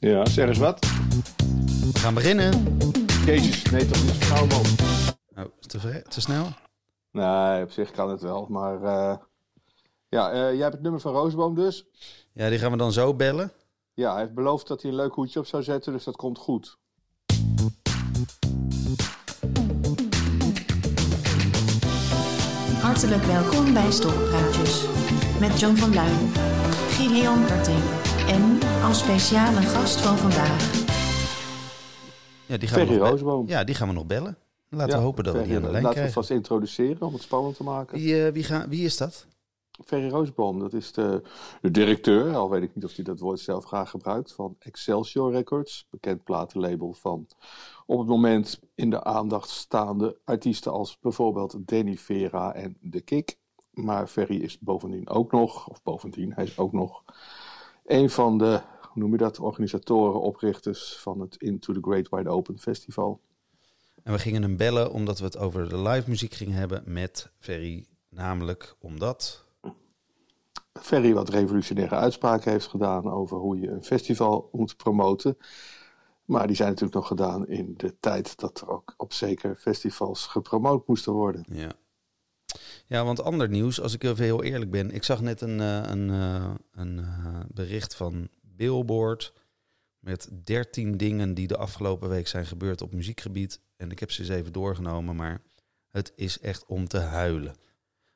Ja, zeg eens wat. We gaan beginnen. Jezus, nee toch niet zo man. Oh, te, te snel? Nee, op zich kan het wel, maar... eh, ja, eh, jij hebt het nummer van Roosboom dus. Ja, die gaan we dan zo bellen. Ja, hij heeft beloofd dat hij een leuk hoedje op zou zetten, dus dat komt goed. Hartelijk welkom bij Stokpraatjes. Met John van Luijn, Gideon Karting en als speciale gast van vandaag, Ja, die gaan, we Ferry nog, Roosboom. ja, die gaan we nog bellen. Laten Ja, we hopen dat we die aan de lijn Laten we krijgen. vast introduceren om het spannend te maken. Wie, eh, wie, gaan, wie is dat? Ferry Roosboom, dat is de, de directeur, al weet ik niet of hij dat woord zelf graag gebruikt, van Excelsior Records. Bekend platenlabel van op het moment in de aandacht staande artiesten als bijvoorbeeld Danny Vera en The Kick. Maar Ferry is bovendien ook nog, of bovendien, hij is ook nog een van de, hoe noem je dat, organisatoren, oprichters van het Into the Great Wide Open Festival. En we gingen hem bellen omdat we het over de live muziek gingen hebben met Ferry. Namelijk omdat... Ferry wat revolutionaire uitspraken heeft gedaan over hoe je een festival moet promoten. Maar die zijn natuurlijk nog gedaan in de tijd dat er ook op zeker festivals gepromoot moesten worden. Ja. Ja, want ander nieuws, als ik even heel eerlijk ben. Ik zag net een, eh, een, eh, een eh, bericht van Billboard met 13 dingen die de afgelopen week zijn gebeurd op muziekgebied. En ik heb ze eens even doorgenomen, maar het is echt om te huilen.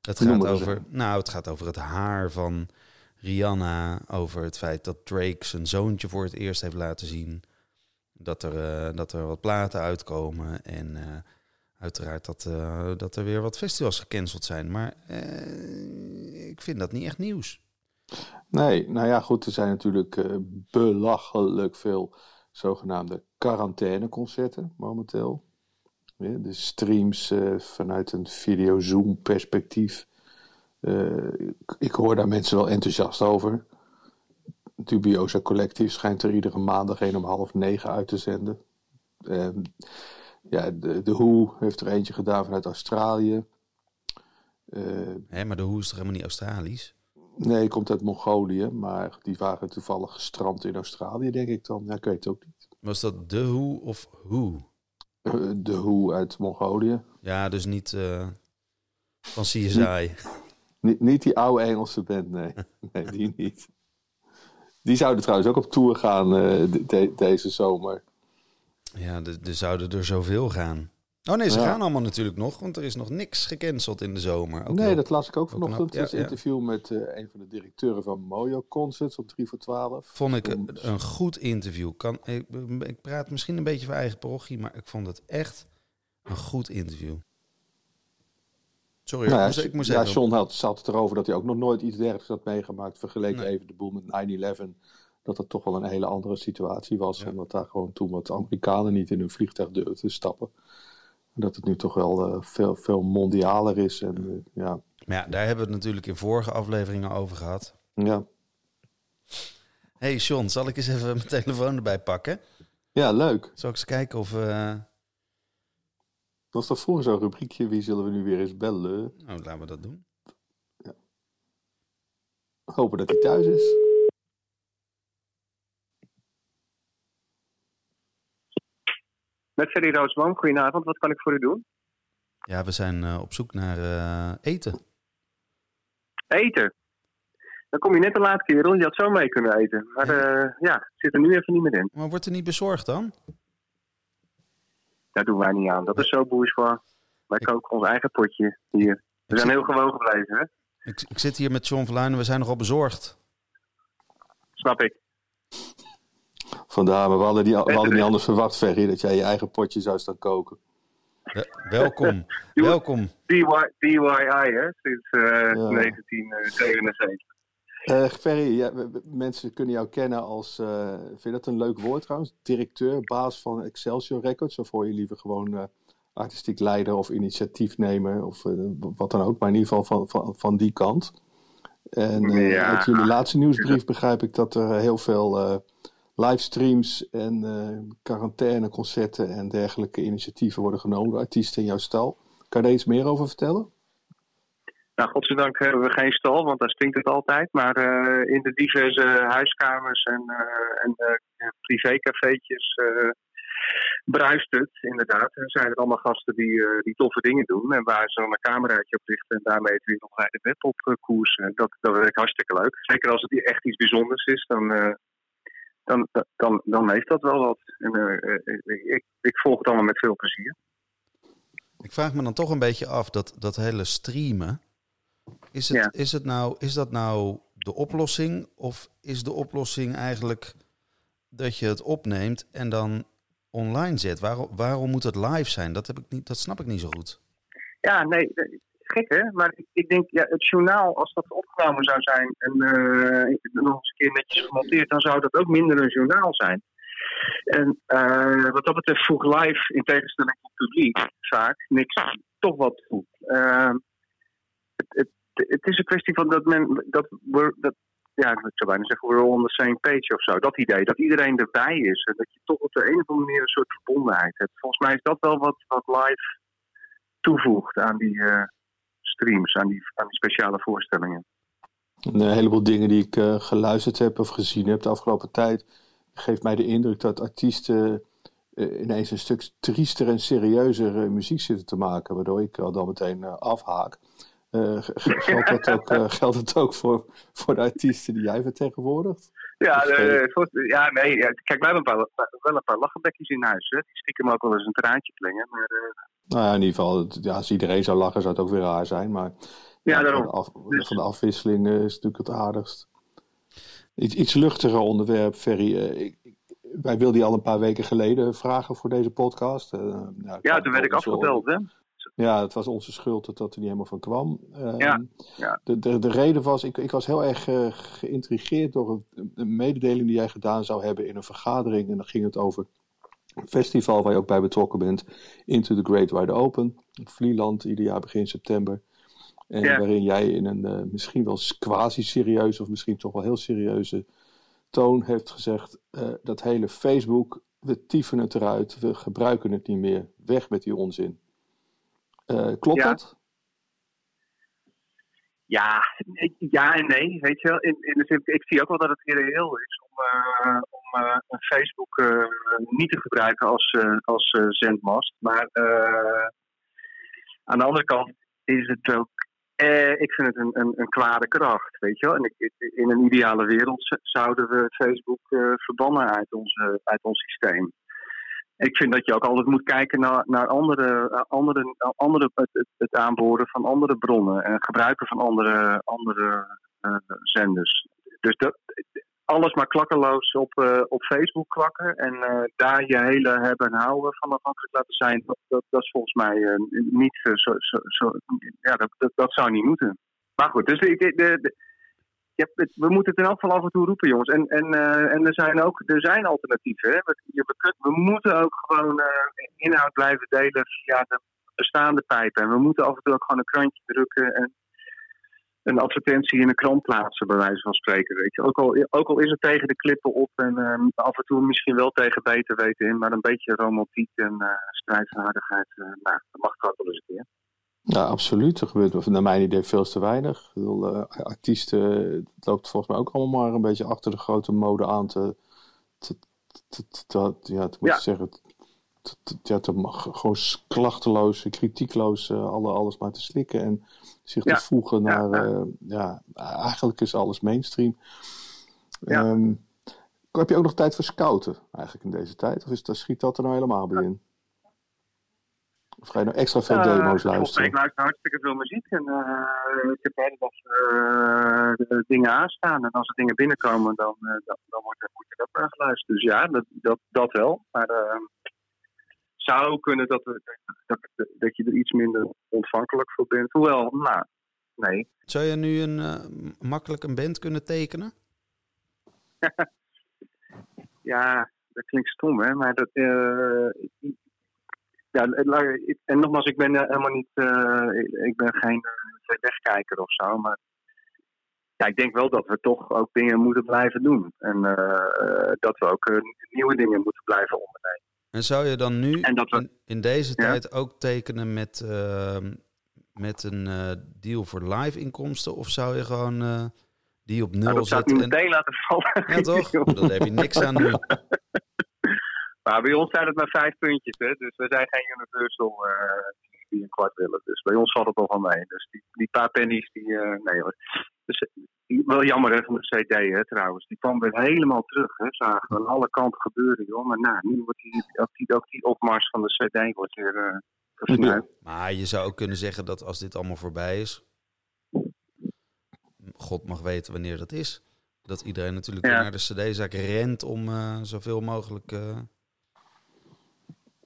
Het gaat, over, nou, het gaat over het haar van Rihanna, over het feit dat Drake zijn zoontje voor het eerst heeft laten zien. Dat er, dat er wat platen uitkomen en uiteraard dat, eh, dat er weer wat festivals gecanceld zijn. Maar eh, ik vind dat niet echt nieuws. Nee, nou ja, goed, er zijn natuurlijk eh, belachelijk veel zogenaamde quarantaineconcerten momenteel. Ja, de streams vanuit een video-zoom-perspectief. Ik, hoor daar mensen wel enthousiast over. Dubiosa Collective schijnt er iedere maandag een om half negen uit te zenden. Ja, de, de Who heeft er eentje gedaan vanuit Australië. Eh, Hè, maar de hoe is toch helemaal niet Australisch? Nee, komt uit Mongolië, maar die waren toevallig gestrand in Australië, denk ik dan. Ja, ik weet het ook niet. Was dat de hoe of hoe? Eh, De Hoe uit Mongolië. Ja, dus niet eh, van CSI. Niet, niet die oude Engelse band, nee. Nee, die niet. Die zouden trouwens ook op tour gaan de- de- deze zomer. Ja, er zouden er zoveel gaan. Oh nee, ze Ja. gaan allemaal natuurlijk nog, want er is nog niks gecanceld in de zomer. Ook nee, dat las ik ook vanochtend. Het ja. interview met eh, een van de directeuren van Mojo Concerts op 3 voor 12. vond ik een, een goed interview. Kan, ik, ik praat misschien een beetje van eigen parochie, maar ik vond het echt een goed interview. Sorry, Nou ik moest, ik moest ja, even... John had, zat het erover dat hij ook nog nooit iets dergelijks had meegemaakt. Vergeleken Nee. even de boel met 9-11. Dat het toch wel een hele andere situatie was. Ja. Omdat daar gewoon toen wat Amerikanen niet in hun vliegtuig durfden te stappen. En Dat het nu toch wel eh, veel, veel mondialer is. En eh, ja, Maar ja, daar hebben we het natuurlijk in vorige afleveringen over gehad. ja. hey John, zal ik eens even mijn telefoon erbij pakken? ja, leuk. Zal ik eens kijken of... eh, Was dat vroeger zo'n rubriekje? Wie zullen we nu weer eens bellen? Nou, laten we dat doen. Hopen dat hij thuis is. Met Ferry Roosboom, goedenavond. Wat kan ik voor u doen? Ja, we zijn eh, op zoek naar eh, eten. Eten. Dan kom je net te laat, kerel. Je had zo mee kunnen eten. Maar eh, ja, zit er nu even niet meer in. Maar wordt er niet bezorgd dan? Daar doen wij niet aan. Dat is zo bourgeois. Wij koken ons eigen potje hier. We Ik zijn zit, heel gewoon gebleven, hè? ik, ik zit hier met John Verluinen, we zijn nogal bezorgd. Snap ik. Vandaar, maar we hadden, die, we hadden niet anders verwacht, Ferry, dat jij je eigen potje zou staan koken. We- welkom, welkom. DIY, hè? Sinds eh, Ja. 1977. Eh Ferry, ja, mensen kunnen jou kennen als, eh, vind je dat een leuk woord trouwens? Directeur, baas van Excelsior Records? Of hoor je liever gewoon eh, artistiek leider of initiatiefnemer of eh, wat dan ook, maar in ieder geval van, van, van die kant. En eh, Ja. uit jullie laatste nieuwsbrief begrijp ik dat er heel veel eh, livestreams en eh quarantaineconcerten en dergelijke initiatieven worden genomen door artiesten in jouw stal. Kan je daar iets meer over vertellen? Nou, godzijdank hebben we geen stal, want daar stinkt het altijd. Maar eh, in de diverse huiskamers en, eh, en privécafeetjes uh, bruist het, inderdaad. Er zijn er allemaal gasten die, die toffe dingen doen. En waar ze dan een cameraatje op richten en daarmee het weer nog bij de web op koersen. Dat, dat werkt hartstikke leuk. Zeker als het echt iets bijzonders is, dan, dan, dan, dan heeft dat wel wat. En, ik, ik volg het allemaal met veel plezier. Ik vraag me dan toch een beetje af dat, dat hele streamen. Is, het, is, het nou, is dat nou de oplossing? Of is de oplossing eigenlijk dat je het opneemt en dan online zet? Waarom, waarom moet het live zijn? Dat, heb ik niet, dat snap ik niet zo goed. Ja, nee, gek hè. Maar ik, denk, ja, het journaal, als dat opgenomen zou zijn en uh, nog eens een keer netjes gemonteerd, dan zou dat ook minder een journaal zijn. En uh, wat dat betreft voegt live, in tegenstelling tot publiek, vaak niks toch wat toe. Uh, het, het, het, is een kwestie van dat men, dat, we, dat ja, ik bijna zeggen, we're all on the same page of zo. Dat idee, dat iedereen erbij is en dat je toch op de een of andere manier een soort verbondenheid hebt. Volgens mij is dat wel wat, wat live toevoegt aan die uh, streams, aan die, aan speciale voorstellingen. Een heleboel dingen die ik uh, geluisterd heb of gezien heb de afgelopen tijd geeft mij de indruk dat artiesten uh, ineens een stuk triester en serieuzer uh, muziek zitten te maken, waardoor ik al dan meteen afhaak. geldt, dat ook, geldt ook voor, voor de artiesten die jij vertegenwoordigt? Ja, ja nee. Ja, kijk, wij hebben een paar, wel een paar lachenbekjes in huis. Hè. Die stiekem ook wel eens een traantje klingen. Maar, nou ja, in ieder geval, ja, als iedereen zou lachen, zou het ook weer raar zijn. Maar ja, daarom. Van, de, af, dus... van de afwisseling is natuurlijk het aardigst. Iets, iets luchtiger onderwerp, Ferry. Uh, wij wilden je al een paar weken geleden vragen voor deze podcast. Nou, ja, toen werd ik afgebeld, hè? Ja, het was onze schuld dat dat er niet helemaal van kwam. Uh, ja, ja. De, de, de reden was, ik, ik was heel erg uh, geïntrigeerd door een, een, mededeling die jij gedaan zou hebben in een vergadering. En dan ging het over een festival waar je ook bij betrokken bent. Into the Great Wide Open. Vlieland, ieder jaar begin september. En waarin jij in een uh, misschien wel quasi-serieus of misschien toch wel heel serieuze toon heeft gezegd: uh, dat hele Facebook, we tieven het eruit, we gebruiken het niet meer, weg met die onzin. Uh, klopt ja. dat? Ja, ja en nee, weet je wel. In, in de zin, ik zie ook wel dat het irreëel is om, om Facebook niet te gebruiken als, als zendmast. Maar aan de andere kant is het ook uh, ik vind het een, een, een kwade kracht, weet je wel. En ik, in een ideale wereld zouden we Facebook uh, verbannen uit, onze, uit ons systeem. Ik vind dat je ook altijd moet kijken naar, naar andere, andere, andere het, het aanboren van andere bronnen en gebruiken van andere, andere uh, zenders. Dus dat, alles maar klakkeloos op, op Facebook klakken en daar je hele hebben en houden van afhankelijk laten zijn, dat, dat, dat is volgens mij niet zo, zo, zo, ja, dat, dat, dat, zou niet moeten. Maar goed, dus de, de, de, het, we moeten het in elk geval af en toe roepen, jongens. En, en, en er zijn ook er zijn alternatieven. Hè? We, moeten ook gewoon inhoud blijven delen via de bestaande pijpen. En we moeten af en toe ook gewoon een krantje drukken en een advertentie in een krant plaatsen, bij wijze van spreken. Weet je. Ook, al, ook al is het tegen de klippen op en um, af en toe misschien wel tegen beter weten in, maar een beetje romantiek en strijdvaardigheid, nou, dat mag ook wel eens een keer. Ja, absoluut. Er gebeurt naar mijn idee veel te weinig. Bedoel, uh, artiesten, het loopt volgens mij ook allemaal maar een beetje achter de grote mode aan te, te, te, te ja, te moeten ja. zeggen, ja, te mag gewoon klachteloos, kritiekloos uh, alle, alles maar te slikken en zich ja. te voegen naar, ja, uh, ja, eigenlijk is alles mainstream. Ja. Um, heb je ook nog tijd voor scouten eigenlijk in deze tijd? Of is dat, schiet dat er nou helemaal bij in? Of ga je nou extra veel uh, demo's luisteren? Ik luister hartstikke veel muziek en ik heb de hele dag dingen aanstaan. En als er dingen binnenkomen, dan, dan, dan wordt er, er naar geluisterd. Dus ja, dat, dat, dat wel. Maar zou kunnen dat, we, dat, dat je er iets minder ontvankelijk voor bent. Hoewel, nou, nee. Zou je nu een, uh, makkelijk een band kunnen tekenen? ja, dat klinkt stom, hè? Maar dat. Uh, ja, en nogmaals, ik ben helemaal niet. Uh, ik ben geen wegkijker of zo. Maar ja, ik denk wel dat we toch ook dingen moeten blijven doen. En dat we ook nieuwe dingen moeten blijven ondernemen. En zou je dan nu we, in, in, deze ja? tijd ook tekenen met, uh, met een deal voor live inkomsten? Of zou je gewoon die op Nou, nul dat zou ik niet en- meteen laten vallen. Ja, toch? Daar heb je niks aan nu. Maar bij ons zijn het maar vijf puntjes, hè. Dus we zijn geen Universal eh, die een kwart willen. Dus bij ons valt het nog wel mee. Dus die, die paar pennies, die... eh, nee hoor. Dus, eh, wel jammer hè, van de CD, hè, trouwens. Die kwam weer helemaal terug, hè. Zagen we aan alle kanten gebeuren, joh. Maar nou, nu wordt die, ook, die, ook die opmars van de CD wordt weer versneld. Maar je zou ook kunnen zeggen dat als dit allemaal voorbij is, God mag weten wanneer dat is. Dat iedereen natuurlijk Ja. naar de CD-zaak rent om zoveel mogelijk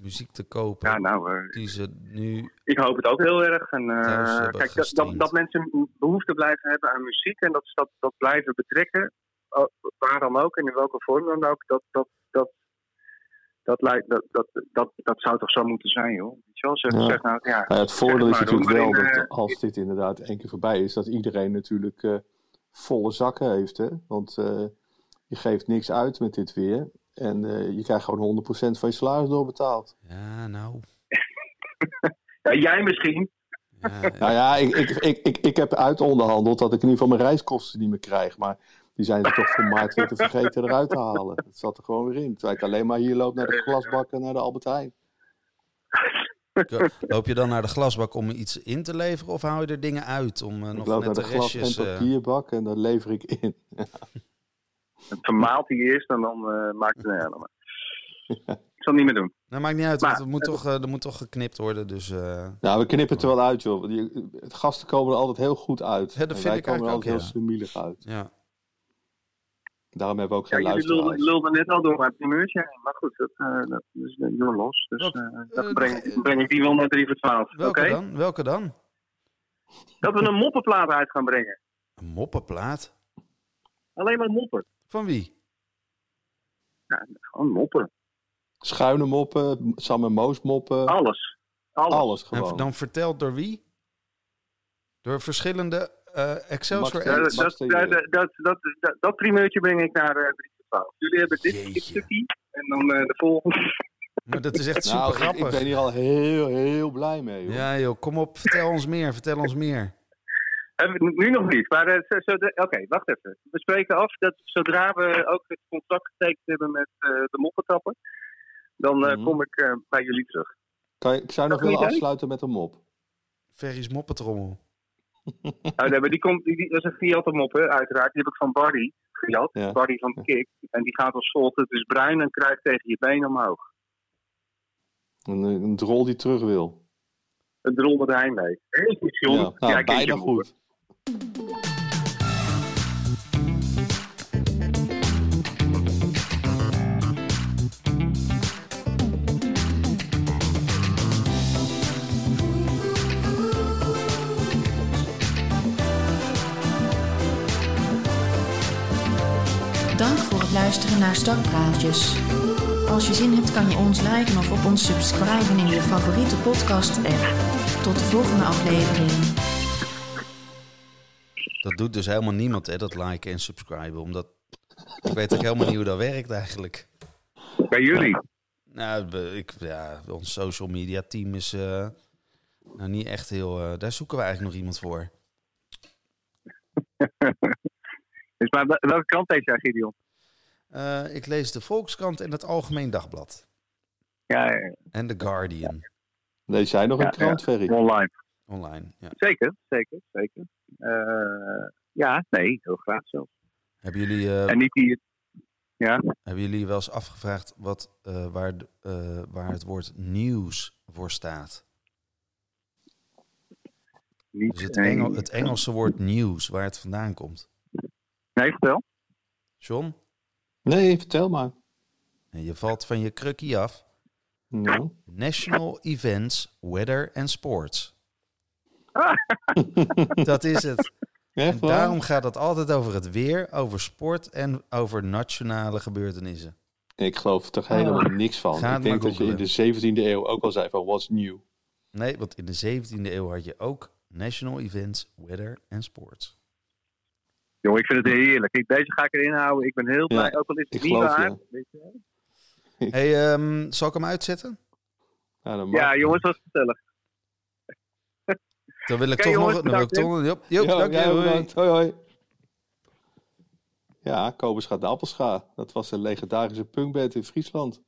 muziek te kopen. Ja, nou, eh, Die ze nu. ik hoop het ook heel erg. En, eh, hebben kijk, dat, dat, mensen behoefte blijven hebben aan muziek en dat ze dat, dat blijven betrekken, waar dan ook en in welke vorm dan ook, dat, dat, dat, dat, lijkt, dat, dat, dat, dat zou toch zo moeten zijn, joh. Weet je wel? Zeg, Ja. zeg nou, ja, Nou ja, het voordeel is natuurlijk wel in, dat eh, als dit inderdaad één keer voorbij is, dat iedereen natuurlijk eh, volle zakken heeft. Hè? Want eh, je geeft niks uit met dit weer. En eh, je krijgt gewoon 100% van je salaris doorbetaald. Ja, nou. ja, jij misschien. Ja, Nou ja, ik, ik, ik, ik, ik heb uitonderhandeld dat ik in ieder geval mijn reiskosten niet meer krijg. Maar die zijn ze toch voor maart weer te vergeten eruit te halen. Dat zat er gewoon weer in. Terwijl ik alleen maar hier loop naar de glasbak en naar de Albert Heijn. Loop je dan naar de glasbak om iets in te leveren of haal je er dingen uit om eh, Ik nog loop net naar de de glas- restjes... en eh, papierbak en dat lever ik in. Het vermaalt hij eerst en dan eh, maakt het een helemaal. Ik zal het niet meer doen. nou, maakt niet uit, Maar- want het moet toch, eh, er moet toch geknipt worden. Dus eh, Nou, we knippen het er wel uit, joh. Die, gasten komen er altijd heel goed uit. Ja, dat vind wij ik komen er altijd ook, heel sumielig uit. ja. Daarom hebben we ook Ja, geen lulden, luisteraars. lulden net al door mijn primeurtje heen. Maar goed, dat, eh, dat is uh, your loss. Dus eh, eh, dan breng, breng ik die wel naar 3 voor 12. Oké? Welke dan? Welke dan? Dat we een moppenplaat uit gaan brengen. Een moppenplaat? Alleen maar moppen. Van wie? Ja, gewoon moppen. Schuine moppen, Sam en Moos moppen. Alles. Alles. Alles En gewoon. dan verteld door wie? Door verschillende eh Excelsior Max dat, dat, dat, dat, dat, dat primeurtje breng ik naar eh 3 voor 12. Jullie hebben dit, dit stukje. En dan eh, de volgende. Maar dat is echt super nou, ik, grappig. ik ben hier al heel, heel blij mee. Joh. Ja joh, kom op, vertel ons meer, vertel ons meer. Eh, Nu nog niet. Maar eh, oké, wacht even. We spreken af dat zodra we ook het contract getekend hebben met eh, de moppetappen. Dan eh, Mhm. kom ik eh, bij jullie terug. Kan je, ik zou nog willen uit? afsluiten met een mop. Ferry's moppetrommel. Nou, nee, maar die komt, die, die, dat is een Fiat mop, hè, uiteraard. Die heb ik van Barry gejat. Ja. Barry van Kik. En die gaat als volgt. Het is bruin en kruipt tegen je been omhoog. Een, een drol die terug wil. Het drol met heimwee. Heel goed, John. Ja, nou, bijna moppen. goed. Dank voor het luisteren naar Startpraatjes. Als je zin hebt kan je ons liken of op ons subscriben in je favoriete podcast-app. Tot de volgende aflevering. Dat doet dus helemaal niemand, hè, dat liken en subscriben. Omdat ik weet ook helemaal niet hoe dat werkt eigenlijk. Bij jullie. Nou, ik, ja, ons social media team is eh, nou niet echt heel... eh, daar zoeken we eigenlijk nog iemand voor. Dus maar wel- welke kant heeft jij, Gideon? Eh, ik lees de Volkskrant en het Algemeen Dagblad. Ja, ja, En de Guardian. Lees jij nog Ja, een krant, Ferry? online. Online, ja. Zeker, zeker, zeker. Eh, ja, nee, heel graag zelfs. Hebben jullie, eh, En niet die... Ja, hebben jullie wel eens afgevraagd wat, eh, waar, eh, waar het woord nieuws voor staat? niet... Dus het. Engel, het Engelse woord nieuws, waar het vandaan komt. Nee, vertel. John, Nee, vertel maar. en je valt van je krukkie af. Ja. National Events, Weather and Sports. Dat is het. En daarom gaat het altijd over het weer, over sport en over nationale gebeurtenissen. Ik geloof er toch helemaal niks van. Ik denk dat je in de 17e eeuw ook al zei van what's new. Nee, want in de 17e eeuw had je ook National Events, Weather and Sports. Jongen, ik vind het heerlijk. Ik, deze ga ik erin houden. Ik ben heel blij, Ja, ook al is het ik niet waar. je. Weet je hey, ehm, zal ik hem uitzetten? Ja. Ja, jongens, dat is gezellig. Dan wil ik toch jongens, nog... Dan wil ik toch, jop, jop, Jo, dank je, hoi. Hoi, hoi. Ja, Kobus gaat de Appelscha. Dat was een legendarische punkband in Friesland.